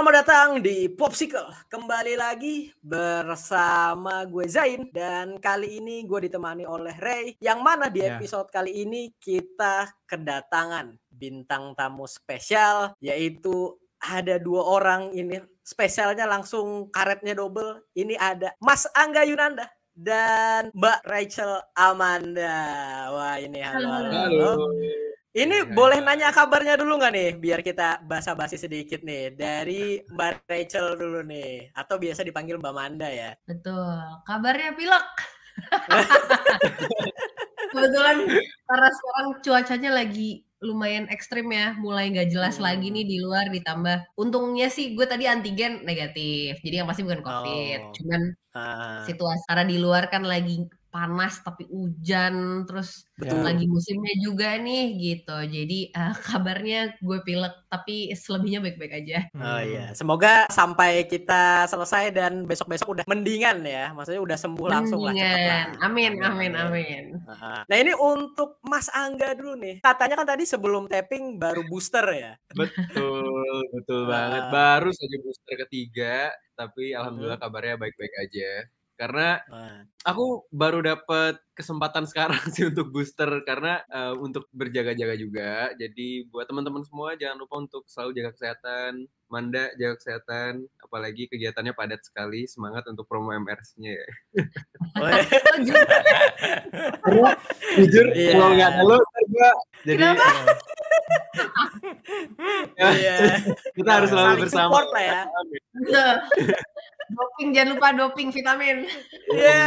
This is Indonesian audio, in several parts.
Selamat datang di Popsicle. Kembali lagi bersama gue Zain dan kali ini gue ditemani oleh Ray yang mana di Ya. episode kali ini kita kedatangan bintang tamu spesial yaitu ada dua orang ini spesialnya langsung karetnya double. Ini ada Mas Angga Yunanda dan Mbak Rachel Amanda. Wah, ini halo. Halo, halo. halo. Ini Hai, boleh nanya kabarnya dulu nggak nih, biar kita basa-basi sedikit nih dari Mbak Rachel dulu nih, atau biasa dipanggil Mbak Manda ya. Betul. Kabarnya pilek. Kebetulan karena sekarang cuacanya lagi lumayan ekstrim ya, mulai nggak jelas Hmm. lagi nih di luar ditambah. Untungnya sih gue tadi antigen negatif, jadi yang pasti bukan COVID. Oh. Cuman Ah, situasi karena di luar kan lagi panas tapi hujan, terus betul. lagi musimnya juga nih gitu. Jadi eh, kabarnya gue pilek, tapi selebihnya baik-baik aja. Oh iya, semoga sampai kita selesai dan besok-besok udah mendingan ya, maksudnya udah sembuh langsung lah. lah. Mendingan. Amin, amin, amin. Ah, Nah ini untuk Mas Angga dulu nih, katanya kan tadi sebelum tapping baru booster ya. Betul, betul banget. Baru saja booster ketiga, tapi alhamdulillah Mhm. kabarnya baik-baik aja. Karena aku baru dapat kesempatan sekarang sih untuk booster karena eh, untuk berjaga-jaga juga. Jadi buat teman-teman semua jangan lupa untuk selalu jaga kesehatan. Manda jaga kesehatan, apalagi kegiatannya padat sekali. Semangat untuk promo MRS-nya ya. Karena jujur Iya. kalau nggak ada lo, jadi Kenapa? ya, Iya. kita harus selalu Saling bersama. support lah ya. Doping jangan lupa doping vitamin. Iya.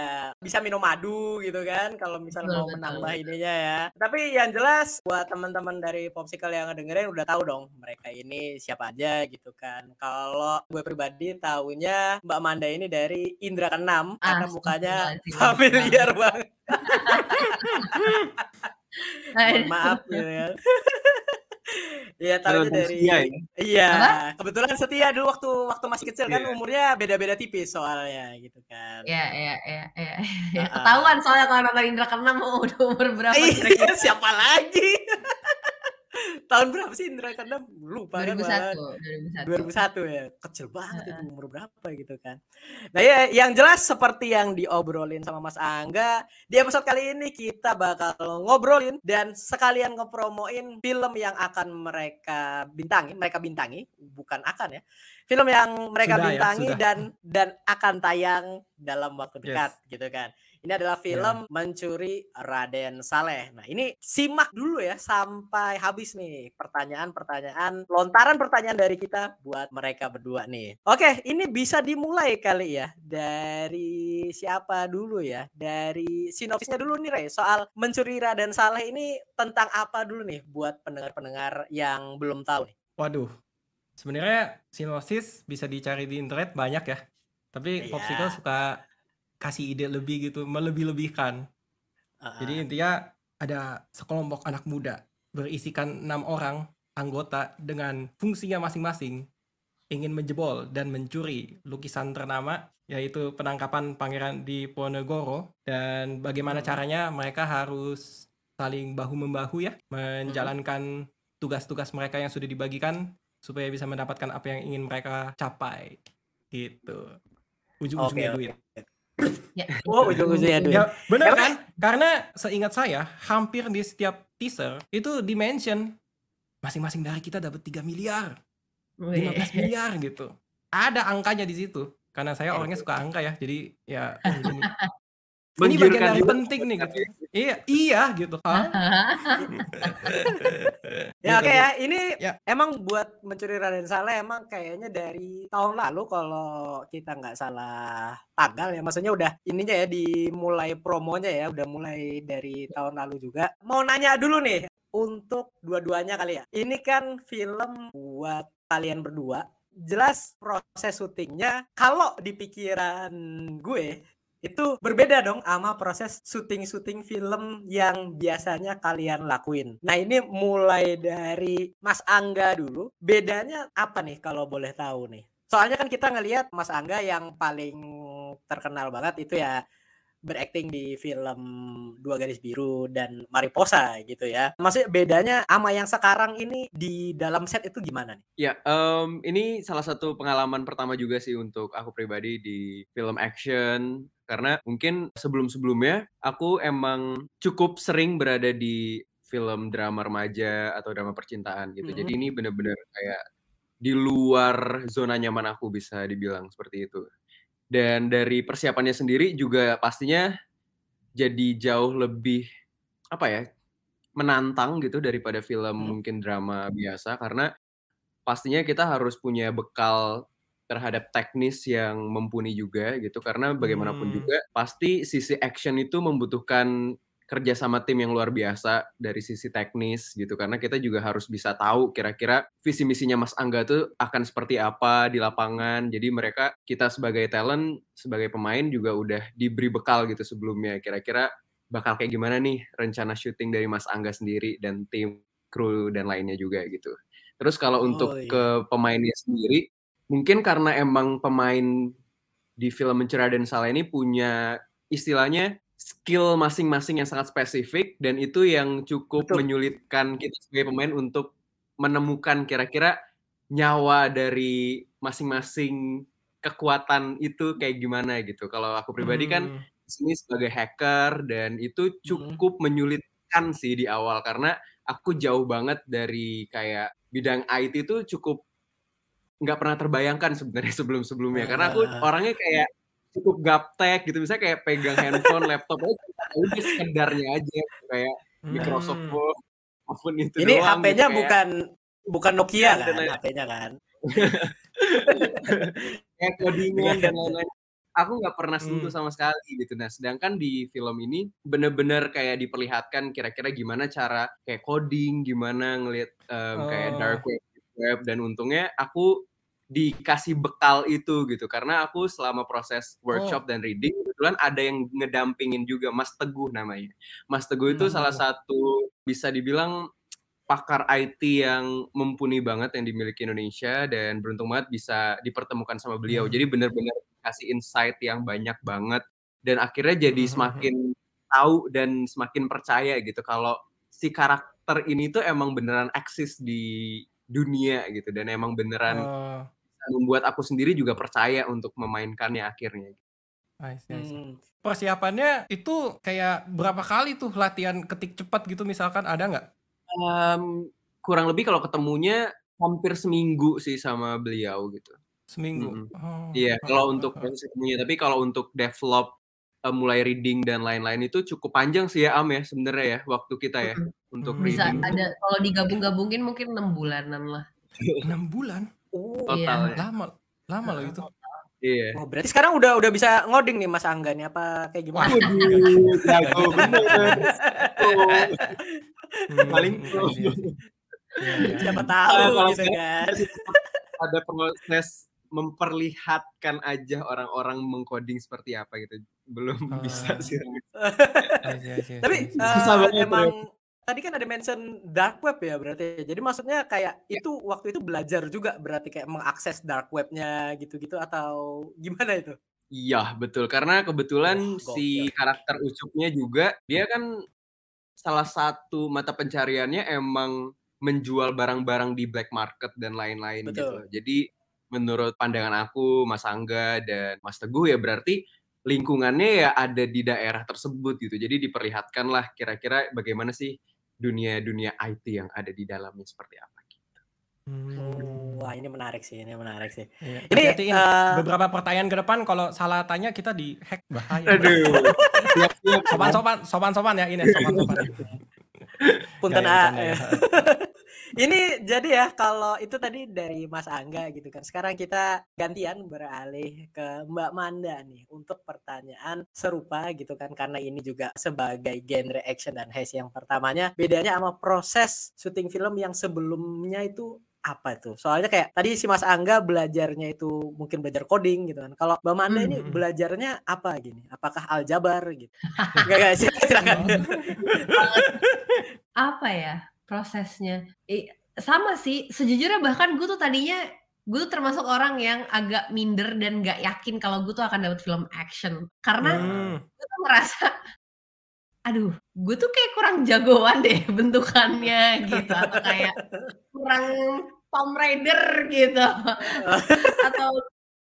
Iya, bisa minum madu gitu kan kalau misal Betul, mau betul, menambah betul. ininya ya. Tapi yang jelas buat teman-teman dari Popsicle yang ngedengerin udah tahu dong mereka ini siapa aja gitu kan. Kalau gue pribadi taunya Mbak Manda ini dari Indra Keenam karena mukanya familiar banget. Mohon maaf gitu kan. Iya, tentang dari setia ya? Iya, Apa? kebetulan setia dulu waktu waktu masih kecil kan Iya. umurnya beda-beda tipis soalnya gitu kan. Ya, ya, ya, ya. Ah, ah. Ketahuan soalnya kalau nonton Indra Keenam mau udah umur berapa Iya, kira-kira? siapa lagi? Tahun berapa sih Indra Keenam? Lupa kan malah. 2001, 2001. 2001 ya. Kecil banget itu Heeh. umur berapa gitu kan. Nah, ya yang jelas seperti yang diobrolin sama Mas Angga, di episode kali ini kita bakal ngobrolin dan sekalian ngepromoin film yang akan mereka bintangi, mereka bintangi, bukan akan ya. Film yang mereka Sudah ya, bintangi sudah. dan dan akan tayang dalam waktu Yes. dekat gitu kan. Ini adalah film Mencuri Raden Saleh. Nah, ini simak dulu ya sampai habis nih pertanyaan-pertanyaan, lontaran pertanyaan dari kita buat mereka berdua nih. Oke, ini bisa dimulai kali ya dari siapa dulu ya? Dari sinopsisnya dulu nih, Rey. Soal Mencuri Raden Saleh ini tentang apa dulu nih buat pendengar-pendengar yang belum tahu nih? Waduh, sebenarnya sinopsis bisa dicari di internet banyak ya. Tapi Iya. Popsicle suka kasih ide lebih gitu, melebih-lebihkan. Jadi Heeh. intinya ada sekelompok anak muda berisikan enam orang anggota dengan fungsinya masing-masing ingin menjebol dan mencuri lukisan ternama yaitu penangkapan Pangeran Diponegoro dan bagaimana Hmm. caranya mereka harus saling bahu membahu ya menjalankan tugas-tugas mereka yang sudah dibagikan supaya bisa mendapatkan apa yang ingin mereka capai gitu ujung-ujungnya Oke, duit Ya. Oh, ujung-ujungnya duit. Ya, benar kan? Karena seingat saya, hampir di setiap teaser itu di-mention masing-masing dari kita dapat 3 miliar, 15 Wih. miliar gitu. Ada angkanya di situ. Karena saya Ya, orangnya suka angka ya. Jadi ya oh, ini, bagian dari penting nih gitu. Iya, iya gitu. Hah? Ya Gitu, oke gitu. ya, ini Ya. emang buat mencuri Raden Saleh emang kayaknya dari tahun lalu kalau kita nggak salah tanggal ya, maksudnya udah ininya ya dimulai promonya ya, udah mulai dari tahun lalu juga. Mau nanya dulu nih untuk dua-duanya kali ya. Ini kan film buat kalian berdua. Jelas proses syutingnya kalau di pikiran gue itu berbeda dong sama proses syuting-syuting film yang biasanya kalian lakuin. Nah ini mulai dari Mas Angga dulu. Bedanya apa nih kalau boleh tahu nih? Soalnya kan kita ngelihat Mas Angga yang paling terkenal banget itu ya berakting di film Dua Garis Biru dan Mariposa gitu ya. Maksudnya bedanya sama yang sekarang ini di dalam set itu gimana nih? Ya, um, ini salah satu pengalaman pertama juga sih untuk aku pribadi di film action karena mungkin sebelum-sebelumnya aku emang cukup sering berada di film drama remaja atau drama percintaan gitu. Mm -hmm. Jadi ini bener-bener kayak di luar zona nyaman aku bisa dibilang seperti itu. Dan dari persiapannya sendiri juga pastinya jadi jauh lebih apa ya menantang gitu daripada film hmm. mungkin drama biasa karena pastinya kita harus punya bekal terhadap teknis yang mumpuni juga gitu karena bagaimanapun hmm. juga pasti sisi action itu membutuhkan kerja sama tim yang luar biasa dari sisi teknis gitu. Karena kita juga harus bisa tahu kira-kira visi misinya Mas Angga tuh akan seperti apa di lapangan. Jadi mereka kita sebagai talent sebagai pemain juga udah diberi bekal gitu sebelumnya. Kira-kira bakal kayak gimana nih rencana syuting dari Mas Angga sendiri dan tim kru dan lainnya juga gitu. Terus kalau untuk oh, iya. ke pemainnya sendiri mungkin karena emang pemain di film Mencerah dan Salah ini punya istilahnya skill masing-masing yang sangat spesifik dan itu yang cukup Betul. menyulitkan kita sebagai pemain untuk menemukan kira-kira nyawa dari masing-masing kekuatan itu kayak gimana gitu. Kalau aku pribadi kan hmm. kan di sini sebagai hacker dan itu hmm. cukup hmm. menyulitkan sih di awal karena aku jauh banget dari kayak bidang IT itu cukup nggak pernah terbayangkan sebenarnya sebelum-sebelumnya karena aku ah. orangnya kayak cukup gaptek gitu. Misalnya kayak pegang handphone laptop aja udah sekedarnya aja kayak hmm. Microsoft Word apa pun itu ini HP-nya gitu, bukan bukan Nokia kan? HP-nya kan? Kayak codingan dan lain-lain. Aku nggak pernah sentuh hmm. sama sekali gitu. Nah sedangkan di film ini bener-bener kayak diperlihatkan kira-kira gimana cara kayak coding gimana ngelihat um, oh. kayak dark web web. Dan untungnya aku dikasih bekal itu gitu karena aku selama proses workshop oh. dan reading kebetulan ada yang ngedampingin juga Mas Teguh namanya Mas Teguh itu hmm. salah satu bisa dibilang pakar IT yang mumpuni banget yang dimiliki Indonesia dan beruntung banget bisa dipertemukan sama beliau hmm. jadi benar-benar kasih insight yang banyak banget dan akhirnya jadi hmm. semakin tahu dan semakin percaya gitu kalau si karakter ini tuh emang beneran eksis di dunia gitu dan emang beneran uh membuat aku sendiri juga percaya untuk memainkannya akhirnya. I see, I see. Hmm. Persiapannya itu kayak berapa kali tuh latihan ketik cepat gitu misalkan ada nggak? Um, kurang lebih kalau ketemunya hampir seminggu sih sama beliau gitu. Seminggu. Hmm. Oh, iya, kalau untuk proses ketemunya. Tapi kalau untuk develop uh, mulai reading dan lain-lain itu cukup panjang sih ya Am ya sebenarnya ya waktu kita ya hmm. untuk Bisa reading. Bisa ada kalau digabung-gabungin mungkin enam bulanan lah. Enam bulan? Oh, total. Iya. Lama, lama loh itu. Iya. Oh, berarti sekarang udah udah bisa ngoding nih Mas Angga nih apa kayak gimana? Waduh, jago bener. Paling pro. Iya, iya. Siapa tahu gitu kan. Ada proses memperlihatkan aja orang-orang mengcoding seperti apa gitu. Belum uh. bisa sih. Tapi uh, emang tadi kan ada mention dark web ya berarti. Jadi maksudnya kayak ya. itu waktu itu belajar juga berarti kayak mengakses dark webnya gitu-gitu atau gimana itu? Iya betul karena kebetulan oh, si karakter Ucupnya juga dia kan salah satu mata pencariannya emang menjual barang-barang di black market dan lain-lain gitu. Jadi menurut pandangan aku, Mas Angga dan Mas Teguh ya berarti lingkungannya ya ada di daerah tersebut gitu. Jadi diperlihatkanlah kira-kira bagaimana sih dunia-dunia IT yang ada di dalamnya seperti apa gitu. Hmm. Wah ini menarik sih, ini menarik sih. Ya, ini uh, beberapa pertanyaan ke depan kalau salah tanya kita di hack bahaya. Aduh. Sopan-sopan, sopan-sopan ya ini sopan-sopan. Punten A. Ya. Ini jadi ya kalau itu tadi dari Mas Angga gitu kan. Sekarang kita gantian beralih ke Mbak Manda nih untuk pertanyaan serupa gitu kan karena ini juga sebagai genre action dan heist yang pertamanya bedanya sama proses syuting film yang sebelumnya itu apa itu? Soalnya kayak tadi si Mas Angga belajarnya itu mungkin belajar coding gitu kan. Kalau Mbak Manda hmm. ini belajarnya apa gini? Apakah aljabar gitu? Enggak enggak sih, apa ya? Prosesnya. Eh, sama sih, sejujurnya bahkan gue tuh tadinya gue tuh termasuk orang yang agak minder dan gak yakin kalau gue tuh akan dapat film action karena Hmm. gue tuh ngerasa aduh gue tuh kayak kurang jagoan deh bentukannya gitu atau kayak kurang Tomb Raider gitu atau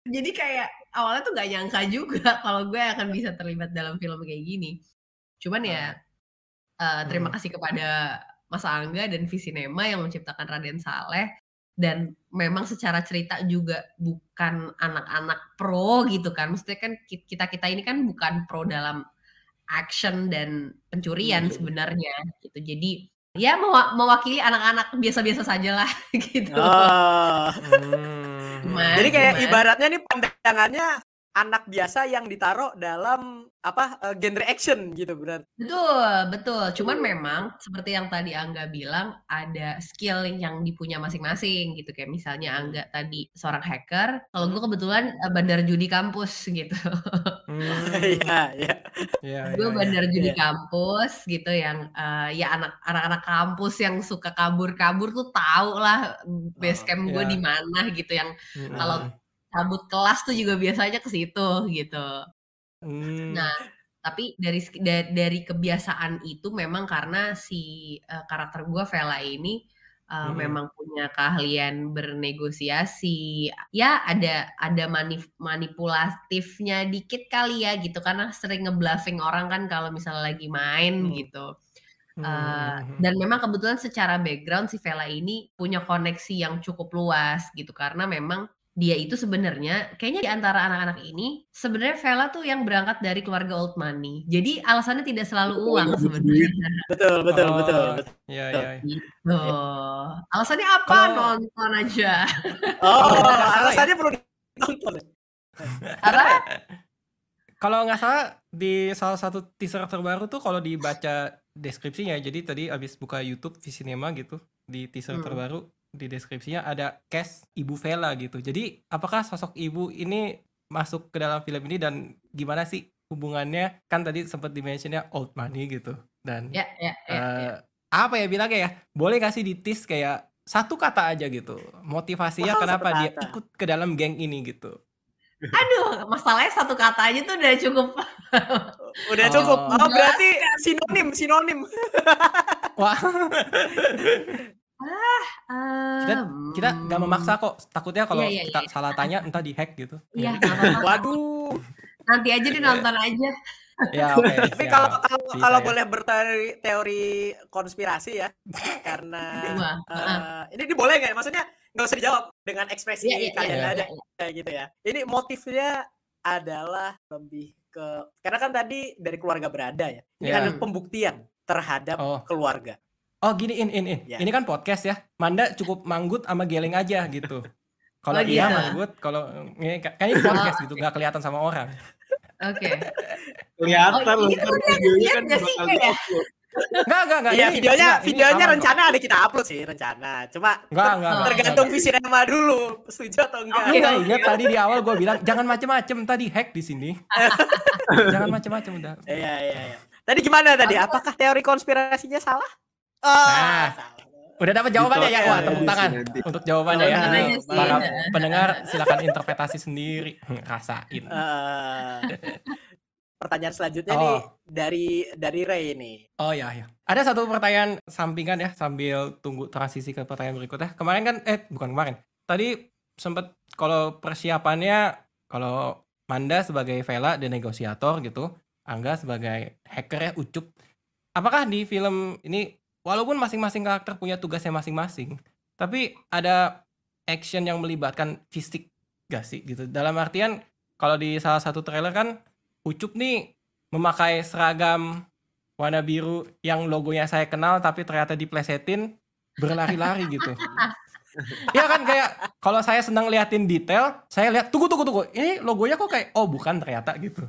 jadi kayak awalnya tuh gak nyangka juga kalau gue akan bisa terlibat dalam film kayak gini cuman ya eh, terima Hmm. kasih kepada Mas Angga dan Visinema yang menciptakan Raden Saleh dan memang secara cerita juga bukan anak-anak pro gitu kan maksudnya kan kita kita ini kan bukan pro dalam action dan pencurian Hmm. sebenarnya gitu jadi ya mewa- mewakili anak-anak biasa-biasa saja lah gitu Oh. Hmm. Cuman- Jadi kayak cuman- ibaratnya nih pandangannya anak biasa yang ditaruh dalam apa eh, genre action gitu berarti. Betul, betul. Cuman memang seperti yang tadi Angga bilang ada skill yang dipunya masing-masing gitu. Kayak misalnya Angga tadi seorang hacker, kalau gue kebetulan eh, bandar judi kampus gitu. Hmm. Iya, iya. Iya, gue iya, bandar iya. judi Iya. kampus gitu yang eh, ya anak anak-anak kampus yang suka kabur-kabur tuh tahu lah base Oh, camp gue di mana gitu yang Hmm. kalau cabut kelas tuh juga biasanya ke situ gitu. Hmm. Nah, tapi dari dari kebiasaan itu memang karena si eh, karakter gue Vela ini eh, Mm-mm. memang punya keahlian bernegosiasi. Ya ada ada manip- manipulatifnya dikit kali ya gitu karena sering ngebluffing orang kan kalau misalnya lagi main Hmm. gitu. Hmm, hmm, hmm. dan memang kebetulan secara background si Vela ini punya koneksi yang cukup luas gitu karena memang dia itu sebenarnya kayaknya di antara anak-anak ini sebenarnya Vela tuh yang berangkat dari keluarga old money. Jadi alasannya tidak selalu uang sebenarnya. Betul, betul, Oh, betul, betul. Iya, iya. iya. Gitu. Alasannya apa? Kalau- Nonton aja. Oh, ya. alasannya perlu ditonton. ya? Apa? Kalau nggak salah di salah satu teaser terbaru tuh kalau dibaca deskripsinya, jadi tadi abis buka YouTube Visinema gitu di teaser Hmm. terbaru di deskripsinya ada cast Ibu Vela gitu. Jadi apakah sosok ibu ini masuk ke dalam film ini dan gimana sih hubungannya? Kan tadi sempat dimentionnya old money gitu dan Ya, ya, ya. ya. eh, apa ya bilangnya ya? Boleh kasih di tease kayak satu kata aja gitu motivasinya Wow, kenapa dia kata. ikut ke dalam geng ini gitu. Aduh, masalahnya satu kata aja tuh udah cukup. Udah cukup. Oh. Oh, berarti sinonim, sinonim. Wah. kita Em, kita nggak memaksa kok takutnya kalau Iya, iya, kita iya. salah tanya entah di hack gitu Iya, apa-apa. Waduh. Nanti aja deh nonton aja. ya oke Tapi kalau kalau Bisa kalau ya. boleh berteori teori konspirasi ya, karena Wah, eh, ini diboleh nggak? Maksudnya nggak usah dijawab dengan ekspresi Iya, iya, kalian iya, aja iya. kayak gitu ya. Ini motifnya adalah lebih ke karena kan tadi dari keluarga berada ya. Ini Iya. ada pembuktian terhadap Oh. keluarga. Oh gini in in in Ya. ini kan podcast ya Manda cukup manggut sama geleng aja gitu kalau Oh, iya manggut kalau ini kayaknya ini podcast gitu nggak kelihatan sama orang Oke. Kelihatan Oh, tuh udah videonya kan bakal kayak? di-upload. nggak nggak nggak Iya, ini- videonya videonya rencana ada kita upload sih, rencana. Cuma nggak nggak nggak, tergantung visi Rema dulu, setuju atau enggak. Oke, Kita oke. ingat tadi di awal gue bilang jangan macem-macem tadi hack di sini jangan macem-macem udah Iya, iya, iya. Tadi gimana tadi? Apakah teori konspirasinya salah? Oh, Nah. salah. udah dapat jawabannya ya wah tepuk tangan untuk jawabannya ya para pendengar silakan interpretasi sendiri rasain Eh, pertanyaan selanjutnya Oh. nih dari dari Ray ini. Oh ya ya. Ada satu pertanyaan sampingan ya sambil tunggu transisi ke pertanyaan berikutnya. Kemarin kan eh bukan kemarin. Tadi sempat kalau persiapannya kalau Manda sebagai Vela dan negosiator gitu, Angga sebagai hacker ya Ucup. Apakah di film ini walaupun masing-masing karakter punya tugasnya masing-masing, tapi ada action yang melibatkan fisik gak sih gitu. Dalam artian kalau di salah satu trailer kan Ucup nih memakai seragam warna biru yang logonya saya kenal tapi ternyata diplesetin berlari-lari gitu. Iya kan kayak kalau saya senang liatin detail, saya lihat tunggu tunggu tunggu. Ini logonya kok kayak oh bukan ternyata gitu.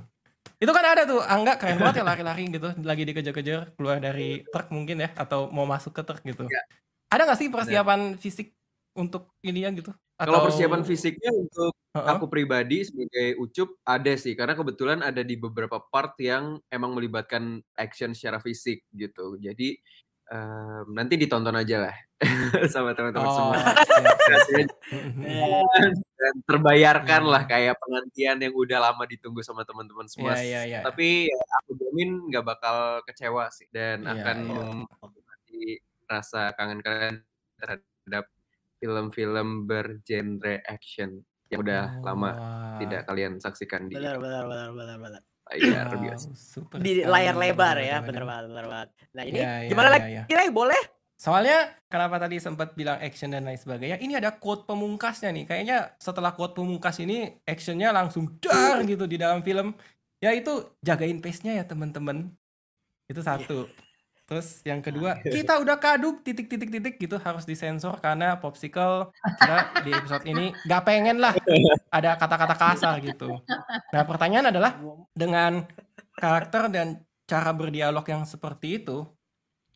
Itu kan ada tuh Angga keren banget ya lari-lari gitu lagi dikejar-kejar keluar dari truk mungkin ya atau mau masuk ke truk gitu. Ya. Ada nggak sih persiapan fisik untuk ini ya gitu? Kalau persiapan fisiknya untuk Heeh. aku pribadi sebagai Ucup ada sih karena kebetulan ada di beberapa part yang emang melibatkan action secara fisik gitu. Jadi Mmm, nanti ditonton aja lah sama teman-teman semua. Oh, mhm. Dan terbayarkan lah Mmm. kayak penantian yang udah lama ditunggu sama teman-teman semua Iya s iya iya. tapi ya aku jamin nggak bakal kecewa sih dan Iya akan iya. mengobati rasa kangen kalian terhadap film-film bergenre action yang udah Oh, lama wah. tidak kalian saksikan di Benar benar benar benar benar. Layar Wow, biasa. super Di layar lebar ya, waduh. banget benar banget. Nah ini Iya iya gimana iya lagi iya. Ray, boleh? Soalnya kenapa tadi sempat bilang action dan lain sebagainya, ini ada quote pemungkasnya nih. Kayaknya setelah quote pemungkas ini actionnya langsung dar gitu di dalam film. Ya itu jagain pace-nya ya teman-teman. Itu satu. Terus yang kedua, kita udah kaduk titik-titik-titik gitu harus disensor karena Popsicle kita di episode ini nggak pengen lah ada kata-kata kasar gitu. Nah pertanyaan adalah dengan karakter dan cara berdialog yang seperti itu,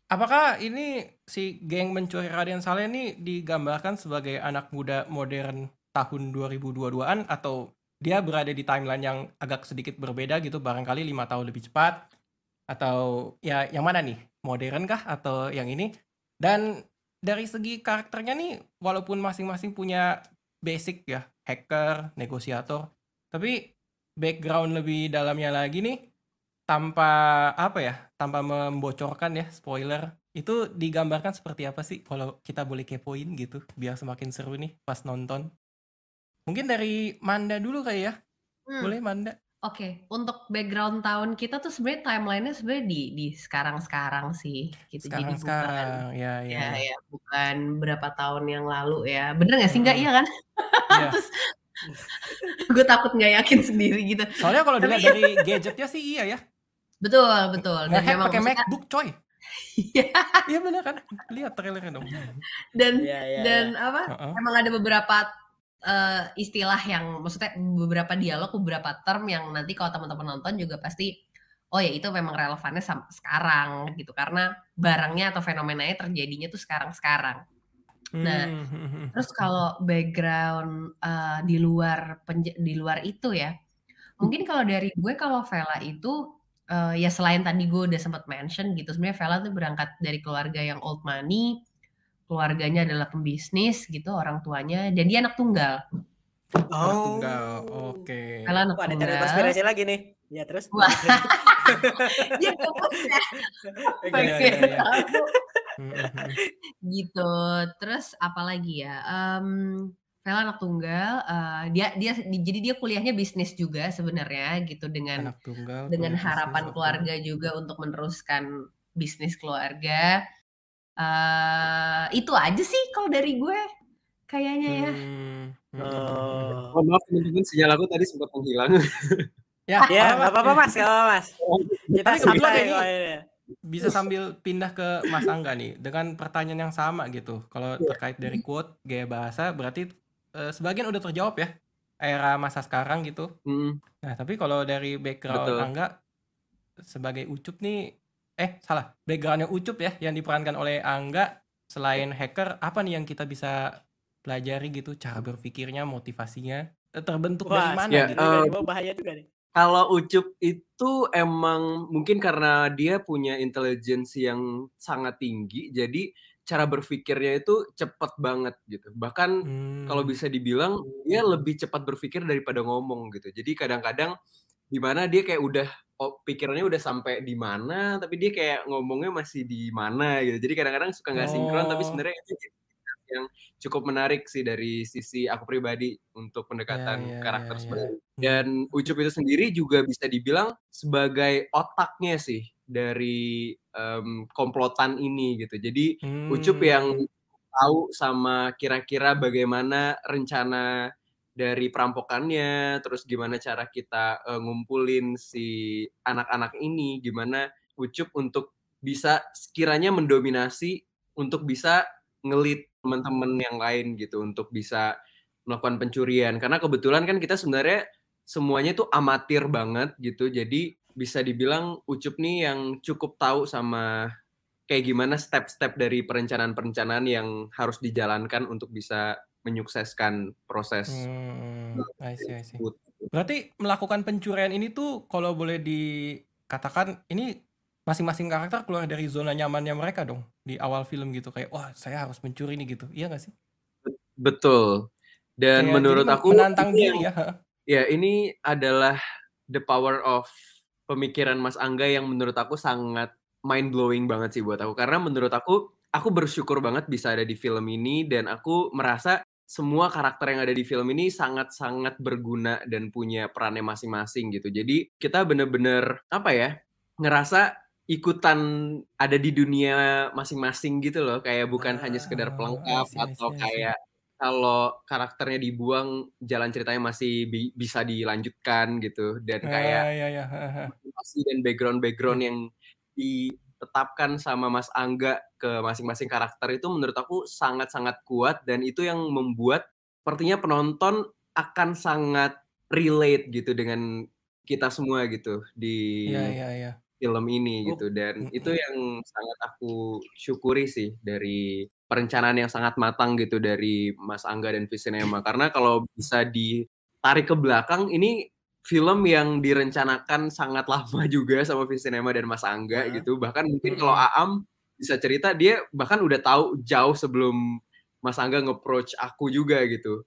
apakah ini si geng mencuri Raden Saleh ini digambarkan sebagai anak muda modern tahun 2022-an atau dia berada di timeline yang agak sedikit berbeda gitu, barangkali lima tahun lebih cepat atau ya yang mana nih? Modern kah atau yang ini? Dan dari segi karakternya nih, walaupun masing-masing punya basic ya, hacker, negosiator, tapi background lebih dalamnya lagi nih, tanpa apa ya, tanpa membocorkan ya, spoiler, itu digambarkan seperti apa sih kalau kita boleh kepoin gitu, biar semakin seru nih pas nonton? Mungkin dari Manda dulu kali ya? Hmm. Boleh Manda? Oke, untuk background tahun kita tuh sebenarnya timeline-nya sebenarnya di di sekarang-sekarang sih gitu. Jadi bukan Sekarang-sekarang, ya ya ya ya. bukan berapa tahun yang lalu ya. Bener nggak sih? Nggak, Mhm. iya kan? Iya. Terus gue takut nggak yakin sendiri gitu. Soalnya kalau dilihat dari gadgetnya sih iya ya. betul betul dan memang pakai maksudnya MacBook coy. Iya. Iya bener kan? Lihat trailernya dong. dan Iya iya dan iya. apa? Heeh. Emang ada beberapa eh, istilah yang maksudnya beberapa dialog, beberapa term yang nanti kalau teman-teman nonton juga pasti oh ya itu memang relevannya sama sekarang gitu karena barangnya atau fenomenanya terjadinya tuh sekarang-sekarang. Nah, Hmm. terus kalau background eh, di luar di luar itu ya, mungkin kalau dari gue kalau Vela itu eh, ya selain tadi gue udah sempat mention gitu, sebenarnya Vela tuh berangkat dari keluarga yang old money, keluarganya adalah pembisnis gitu, orang tuanya, dan dia anak tunggal. Anak Oh. tunggal. Oke. Vela anak Wah, ada tunggal. konspirasi lagi nih. Ya terus. Wah. Ya. Hmm, hmm, hmm. gitu. Terus apalagi ya? Em, Vela anak tunggal. eh, dia dia di- jadi dia kuliahnya bisnis juga sebenarnya gitu dengan Anak tunggal. dengan harapan bisnis, keluarga juga untuk meneruskan bisnis keluarga. Eh itu aja sih kalau dari gue kayaknya ya. Hmm, hmm. Oh. Maaf teman-teman, sinyal aku tadi sempat menghilang. Ya, Ya, apa-apa. nggak apa-apa Mas, nggak apa-apa Mas. Kita santai ini bisa sambil pindah ke Mas Angga nih dengan pertanyaan yang sama gitu. Kalau terkait dari quote gaya bahasa berarti eh, sebagian udah terjawab ya era masa sekarang gitu. Hmm, Nah, tapi kalau dari background betul. Angga sebagai Ucup nih eh salah, backgroundnya Ucup ya yang diperankan oleh Angga selain hacker apa nih yang kita bisa pelajari gitu cara berpikirnya, motivasinya eh, terbentuk dari Wah, mana Ya, gitu. nih, Bang, bahaya juga nih. Kalau Ucup itu emang mungkin karena dia punya intelligence yang sangat tinggi, jadi cara berpikirnya itu cepat banget gitu. Bahkan kalau Hmm. bisa dibilang dia lebih cepat berpikir daripada ngomong gitu. Jadi kadang-kadang di mana dia kayak udah oh, pikirannya udah sampai di mana, tapi dia kayak ngomongnya masih di mana gitu. Jadi kadang-kadang suka nggak sinkron, tapi Oh. sebenarnya itu yang cukup menarik sih dari sisi aku pribadi untuk Ya, pendekatan ya, karakter ya, ya. sebenarnya. Hmm. Dan Ucup itu sendiri juga bisa dibilang sebagai otaknya sih dari em, komplotan ini gitu. Jadi Ucup yang Hmm. tahu sama kira-kira bagaimana rencana dari perampokannya, terus gimana cara kita eh, ngumpulin si anak-anak ini, gimana Ucup untuk bisa sekiranya mendominasi untuk bisa ngelit teman-teman yang lain gitu untuk bisa melakukan pencurian. Karena kebetulan kan kita sebenarnya semuanya tuh amatir banget gitu jadi bisa dibilang Ucup nih yang cukup tahu sama kayak gimana step-step dari perencanaan-perencanaan yang harus dijalankan untuk bisa menyukseskan proses Hmm, I see, I see. Berarti melakukan pencurian ini tuh kalau boleh dikatakan ini masing-masing karakter keluar dari zona nyamannya mereka dong di awal film gitu kayak wah saya harus mencuri nih gitu iya gak sih Betul. Dan kayak menurut aku menantang ini diri ya ya ini adalah the power of pemikiran Mas Angga yang menurut aku sangat mind blowing banget sih buat aku. Karena menurut aku aku bersyukur banget bisa ada di film ini dan aku merasa semua karakter yang ada di film ini sangat-sangat berguna dan punya perannya masing-masing gitu. Jadi kita bener-bener apa ya ngerasa ikutan ada di dunia masing-masing gitu loh. Kayak bukan hanya sekedar Ah, pelengkap see, I atau see, I see. kayak kalau karakternya dibuang jalan ceritanya masih bi- bisa dilanjutkan gitu dan kayak Ah, ya ya ha, ha. motivasi dan background-background yang ditetapkan sama Mas Angga ke masing-masing karakter itu menurut aku sangat-sangat kuat dan itu yang membuat sepertinya penonton akan sangat relate gitu dengan kita semua gitu di Iya iya iya. film ini Oh, gitu. Dan itu yang sangat aku syukuri sih dari perencanaan yang sangat matang gitu dari Mas Angga dan Visinema karena kalau bisa ditarik ke belakang ini film yang direncanakan sangat lama juga sama Visinema dan Mas Angga Heeh. gitu bahkan mungkin kalau. Aam bisa cerita dia bahkan udah tahu jauh sebelum Mas Angga nge-approach aku juga gitu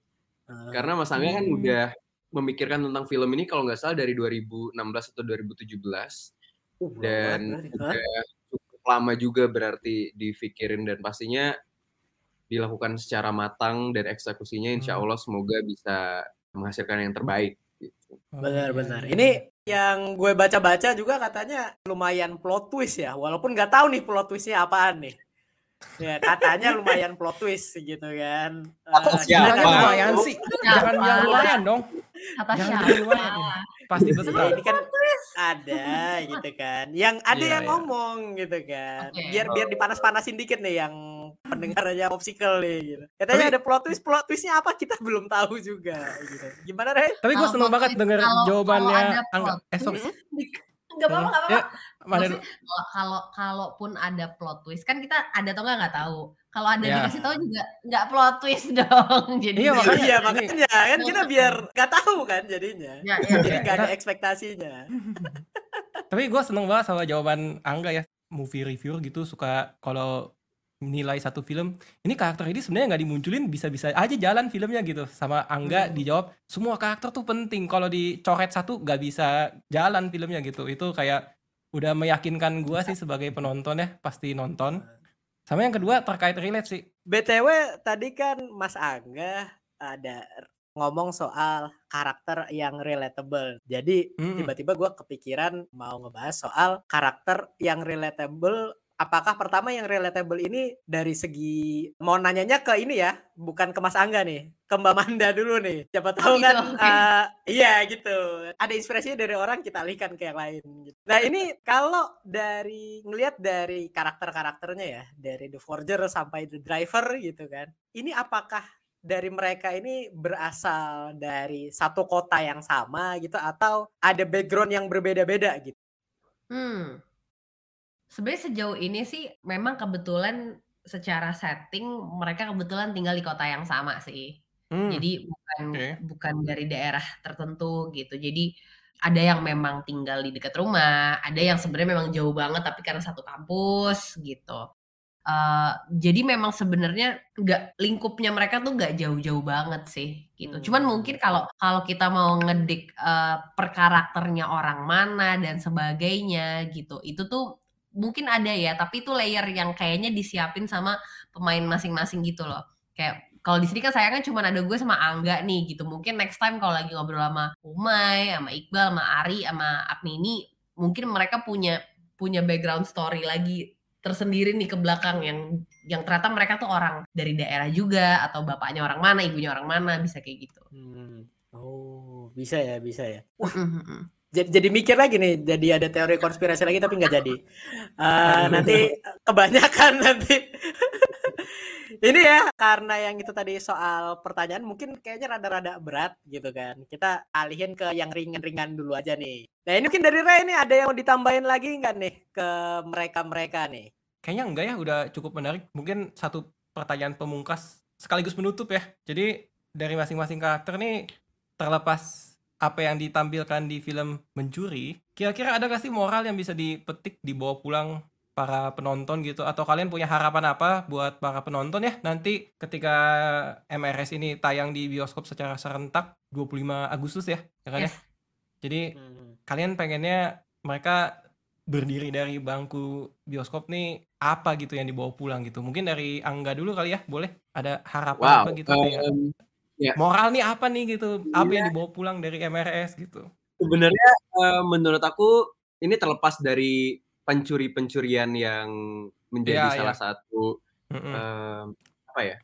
Heeh. karena Mas Angga kan Hmm. udah memikirkan tentang film ini kalau nggak salah dari 2016 atau 2017 Uh, dan udah cukup lama juga berarti dipikirin dan pastinya dilakukan secara matang dan eksekusinya insya Hmm. Allah semoga bisa menghasilkan yang terbaik Benar-benar. iya, Ini iya. yang gue baca-baca juga katanya lumayan plot twist ya, walaupun nggak tahu nih plot twistnya apaan nih. Ya katanya lumayan plot twist gitu kan. Kata Eh, siapa? lumayan lu? sih. Jangan bilang lumayan dong. Kata Jangan siapa? lumayan. Pasti Ya besar. ini kan ada gitu kan. Yang ada Iya yang iya. ngomong gitu kan. Oke. Biar biar dipanas-panasin dikit nih yang pendengarnya popsicle nih gitu. Katanya Tapi ada plot twist, plot twistnya apa kita belum tahu juga gitu. Gimana deh? tapi gue Kalau seneng banget denger kalau kalau jawabannya ada Angga. plot Eh sorry. nggak apa-apa nggak apa-apa. Ya, mana dulu? Maksudnya kalau kalau kalaupun ada plot twist kan kita ada atau nggak nggak tahu. Kalau ada Ya. dikasih tahu juga nggak plot twist dong. Jadi Iya, makanya iya ini- makanya kan kita biar nggak tahu kan jadinya. Ya, ya, Jadi ya. nggak ada Kita- ekspektasinya. Tapi gue seneng banget sama jawaban Angga ya. Movie reviewer gitu suka kalau nilai satu film ini karakter ini sebenarnya nggak dimunculin bisa-bisa aja jalan filmnya gitu sama Angga Hmm. dijawab semua karakter tuh penting kalau dicoret satu nggak bisa jalan filmnya gitu itu kayak udah meyakinkan gua sih sebagai penonton ya pasti nonton sama yang kedua terkait relate sih BTW tadi kan Mas Angga ada ngomong soal karakter yang relatable. Jadi Mm-mm. tiba-tiba gue kepikiran mau ngebahas soal karakter yang relatable. Apakah pertama yang relatable ini dari segi mau nanyanya ke ini ya, bukan ke Mas Angga nih, ke Mbak Manda dulu nih. Siapa tahu gitu, kan, oke. eh, iya gitu. Ada inspirasinya dari orang kita alihkan ke yang lain. gitu. Nah ini kalau dari ngelihat dari karakter-karakternya ya, dari The Forger sampai The Driver gitu kan, ini apakah dari mereka ini berasal dari satu kota yang sama gitu atau ada background yang berbeda-beda gitu? Hmm. Sebenarnya sejauh ini sih memang kebetulan secara setting mereka kebetulan tinggal di kota yang sama sih. Hmm, Jadi bukan oke. bukan dari daerah tertentu gitu. Jadi ada yang memang tinggal di dekat rumah, ada yang sebenarnya memang jauh banget tapi karena satu kampus gitu. Eh, jadi memang sebenarnya nggak lingkupnya mereka tuh nggak jauh-jauh banget sih gitu. Cuman Hmm. mungkin kalau kalau kita mau ngedik eh, per karakternya orang mana dan sebagainya gitu, itu tuh mungkin ada ya. Tapi itu layer yang kayaknya disiapin sama pemain masing-masing gitu loh. Kayak kalau di sini kan saya kan cuma ada gue sama Angga nih gitu. Mungkin next time kalau lagi ngobrol sama Umay, sama Iqbal, sama Ari, sama Apnini, mungkin mereka punya punya background story lagi tersendiri nih ke belakang yang yang ternyata mereka tuh orang dari daerah juga atau bapaknya orang mana, ibunya orang mana, bisa kayak gitu. Hmm. Oh, bisa ya, bisa ya. Wah. Jadi, jadi mikir lagi nih, jadi ada teori konspirasi lagi tapi nggak jadi. Eh, nanti kebanyakan nanti. Ini ya, karena yang itu tadi soal pertanyaan mungkin kayaknya rada-rada berat gitu kan. Kita alihin ke yang ringan-ringan dulu aja nih. Nah ini mungkin dari Ray nih ada yang mau ditambahin lagi nggak nih ke mereka-mereka nih? Kayaknya enggak ya, udah cukup menarik. Mungkin satu pertanyaan pemungkas sekaligus menutup ya. Jadi dari masing-masing karakter nih terlepas apa yang ditampilkan di film Mencuri, kira-kira ada gak sih moral yang bisa dipetik dibawa pulang para penonton gitu atau kalian punya harapan apa buat para penonton ya nanti ketika MRS ini tayang di bioskop secara serentak 25 Agustus ya, ya kan ya? Yes. Jadi Hmm. kalian pengennya mereka berdiri dari bangku bioskop nih apa gitu yang dibawa pulang gitu. Mungkin dari Angga dulu kali ya, boleh? Ada harapan Wow. apa gitu kayak em, ya. moral nih apa nih gitu? Apa yang Iya. dibawa pulang dari MRS gitu? Sebenarnya eh, menurut aku ini terlepas dari pencuri-pencurian yang menjadi Iya, salah iya. satu Mm-mm. em, apa ya?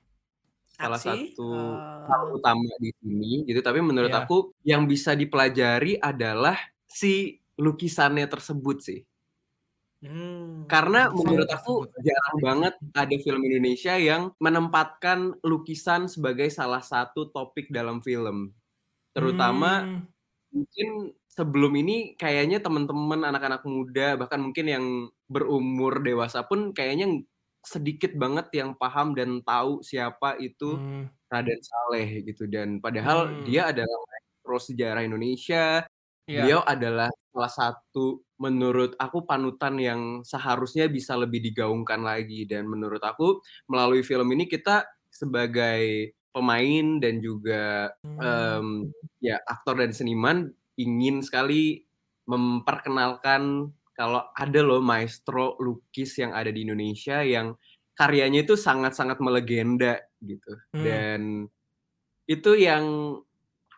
Salah Aksi, satu eh, hal utama di sini gitu. Tapi menurut Iya. aku yang bisa dipelajari adalah si lukisannya tersebut sih. Hmm. Karena menurut aku jarang banget ada film Indonesia yang menempatkan lukisan sebagai salah satu topik dalam film. Terutama Hmm, mungkin sebelum ini kayaknya teman-teman anak-anak muda bahkan mungkin yang berumur dewasa pun kayaknya sedikit banget yang paham dan tahu siapa itu hmm, Raden Saleh gitu dan padahal Hmm. dia adalah maestro sejarah Indonesia iya. beliau adalah salah satu menurut aku panutan yang seharusnya bisa lebih digaungkan lagi. Dan menurut aku melalui film ini kita sebagai pemain dan juga Hmm, em, ya aktor dan seniman ingin sekali memperkenalkan kalau ada loh maestro lukis yang ada di Indonesia yang karyanya itu sangat-sangat melegenda gitu. Hmm, dan itu yang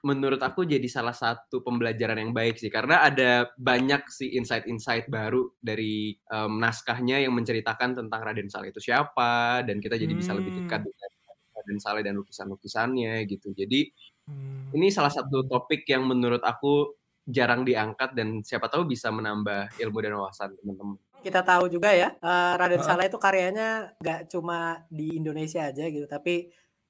menurut aku jadi salah satu pembelajaran yang baik sih karena ada banyak sih insight-insight baru dari em, naskahnya yang menceritakan tentang Raden Saleh itu siapa dan kita jadi bisa lebih dekat Hmm. dengan Raden Saleh dan lukisan-lukisannya gitu. Jadi hmm. ini salah satu topik yang menurut aku jarang diangkat dan siapa tahu bisa menambah ilmu dan wawasan teman-teman. kita tahu juga ya Raden. Saleh itu karyanya nggak cuma di Indonesia aja gitu tapi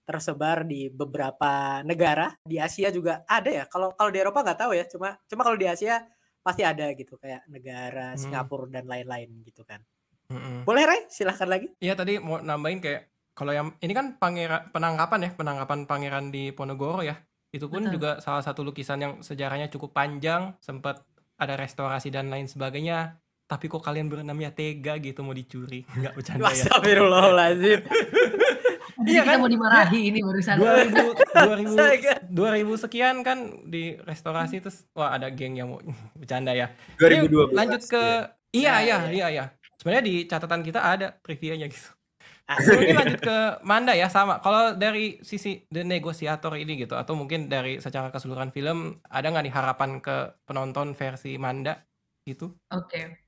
tersebar di beberapa negara. Di Asia juga ada ya. Kalau kalau di Eropa nggak tahu ya. Cuma cuma kalau di Asia pasti ada gitu. Kayak negara Hmm. Singapura dan lain-lain gitu kan. Mm-mm. boleh Ray? Silahkan lagi. Iya tadi mau nambahin kayak kalau yang ini kan pangeran penangkapan ya. Penangkapan pangeran di Ponorogo ya. Itu pun juga salah satu lukisan yang sejarahnya cukup panjang. Sempat ada restorasi dan lain sebagainya. Tapi kok kalian berenamnya tega gitu? Mau dicuri. Nggak bercanda ya. Astagfirullahaladzim Iya kita kan? mau dimarahi ini barusan. 2000 2000 Astaga. 2000 sekian kan di restorasi terus wah ada geng yang mau bercanda ya 2012. Ini lanjut ke iya Ya, iya ya. iya iya sebenarnya di catatan kita ada trivianya gitu Asik. mungkin lanjut ke Manda ya sama. Kalau dari sisi the negosiator ini gitu atau mungkin dari secara keseluruhan film ada nggak nih harapan ke penonton versi Manda gitu? Oke.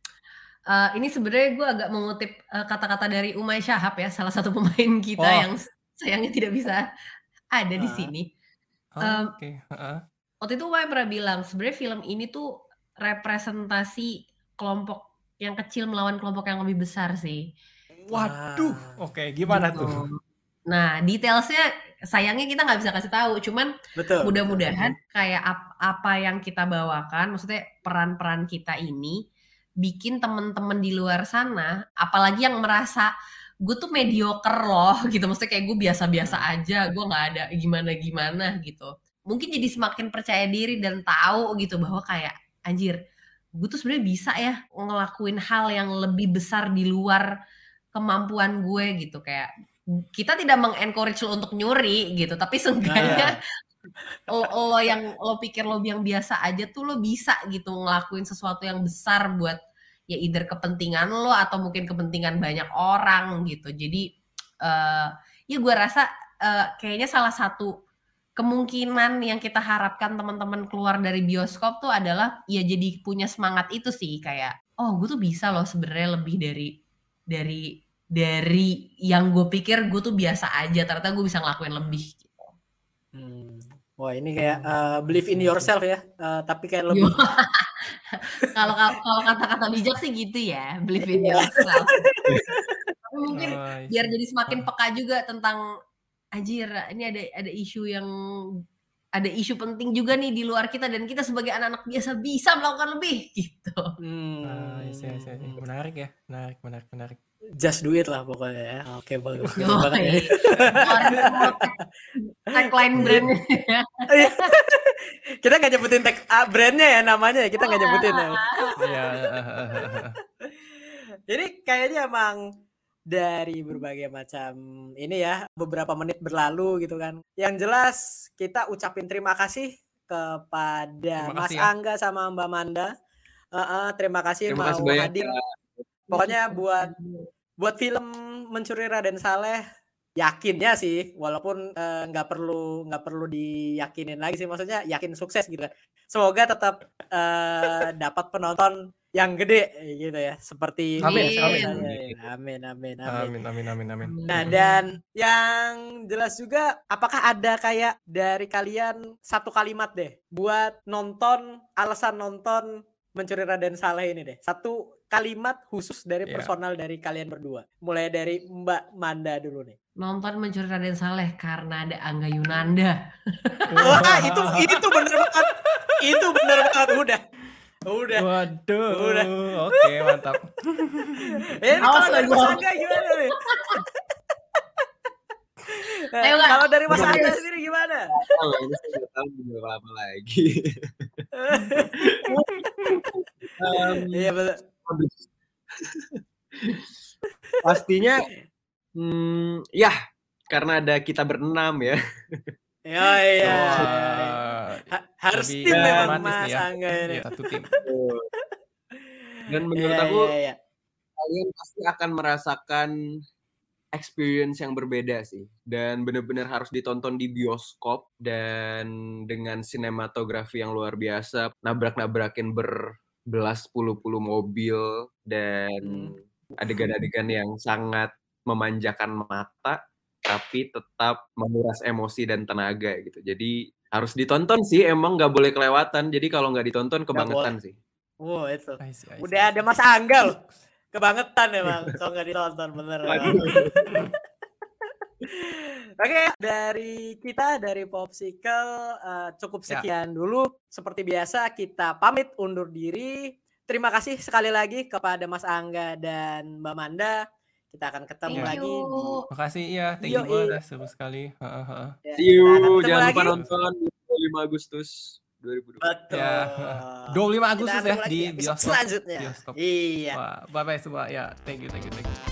Eh, ini sebenarnya gue agak mengutip eh, kata-kata dari Umay Syahab ya, salah satu pemain kita Oh. yang sayangnya tidak bisa ada di Ah. sini. Oh, Em, Oke. heeh. Waktu itu Umay pernah bilang sebenarnya film ini tuh representasi kelompok yang kecil melawan kelompok yang lebih besar sih. Waduh. Oke, gimana Gitu. tuh? Nah, detailsnya sayangnya kita nggak bisa kasih tahu. Cuman betul mudah-mudahan kayak ap- apa yang kita bawakan, maksudnya peran-peran kita ini bikin temen-temen di luar sana, apalagi yang merasa gue tuh mediocre loh gitu, maksudnya kayak gue biasa-biasa aja, gue nggak ada gimana-gimana gitu. Mungkin jadi semakin percaya diri dan tahu gitu bahwa kayak anjir, gue tuh sebenarnya bisa ya ngelakuin hal yang lebih besar di luar kemampuan gue gitu. Kayak kita tidak mengencourage lo untuk nyuri gitu, tapi seenggaknya lo, lo yang lo pikir lo yang biasa aja tuh lo bisa gitu ngelakuin sesuatu yang besar buat ya either kepentingan lo atau mungkin kepentingan banyak orang gitu jadi eh ya gue rasa eh, kayaknya salah satu kemungkinan yang kita harapkan teman-teman keluar dari bioskop tuh adalah ya jadi punya semangat itu sih kayak oh gue tuh bisa loh sebenarnya lebih dari dari dari yang gue pikir gue tuh biasa aja ternyata gue bisa ngelakuin lebih gitu. Hmm. Wah ini kayak eh, believe in yourself ya, Eh, tapi kayak lebih kalau kalau kata-kata bijak sih gitu ya believe in yourself. Tapi mungkin Oh, biar jadi semakin peka juga tentang anjir ini ada ada isu yang ada isu penting juga nih di luar kita dan kita sebagai anak-anak biasa bisa melakukan lebih gitu. Hmm. Ah, yes, yes, yes. Menarik ya, menarik, menarik, menarik. Just do it lah pokoknya ya. Oke bagus. bagus ya. Tagline brandnya. Iya. kita nggak nyebutin tag ah, brandnya ya namanya ya kita nggak nyebutin ya. Iya. Jadi kayaknya emang dari berbagai macam ini ya beberapa menit berlalu gitu kan. Yang jelas kita ucapin terima kasih kepada Terima Mas kasih ya. Angga sama Mbak Manda. Eh, eh, terima kasih Terima kasih mau banyak. hadir. Pokoknya buat buat film Mencuri Raden Saleh yakinnya sih walaupun eh, nggak perlu nggak perlu diyakinin lagi sih maksudnya yakin sukses gitu kan semoga tetap eh, dapat penonton yang gede gitu ya seperti Amin, biasanya. amin. amin amin amin Amin, amin, amin, amin. nah dan yang jelas juga apakah ada kayak dari kalian satu kalimat deh buat nonton alasan nonton mencuri Raden Saleh ini deh satu kalimat khusus dari personal dari kalian berdua mulai dari Mbak Manda dulu nih Nonton mencuri Raden Saleh karena ada Angga Yunanda. Wah, itu itu bener banget. Itu bener banget udah. Udah. Waduh. Udah. Oke, mantap. Eh, kalau dari Mas. Angga gimana nih? Nah, Ayo, kalau dari Mas? Angga sendiri gimana? Tahu, ini saya nggak tahu berapa lama lagi. Iya betul. Pastinya, hmm, ya karena ada kita berenam ya. Ya iya. Harus tim memang Mas nih ya. Angga ini. Iya, satu tim. Dan menurut Iya, aku iya, iya. kalian pasti akan merasakan experience yang berbeda sih dan benar-benar harus ditonton di bioskop dan dengan sinematografi yang luar biasa nabrak-nabrakin berbelas puluh-puluh mobil dan adegan-adegan yang sangat memanjakan mata tapi tetap menguras emosi dan tenaga gitu jadi harus ditonton sih emang nggak boleh kelewatan jadi kalau nggak ditonton kebangetan sih Wow, itu. I see, I see, Udah ada. Mas Angga loh. Kebangetan emang kalau nggak ditonton bener. Oke, dari kita dari Popsicle eh, cukup Ya. sekian dulu. Seperti biasa kita pamit undur diri. Terima kasih sekali lagi kepada Mas Angga dan Mbak Manda. Kita akan ketemu Thank lagi you. di Makasih ya, thank you banget, seru sekali. Heeh, heeh. ya, See you jangan lupa lagi. nonton 25 Agustus 2020 Betul. Ya, 25 Kita Agustus ya di episode bioskop. selanjutnya. bioskop. Iya. Wah, bye bye semua. Ya, thank you, thank you, thank you.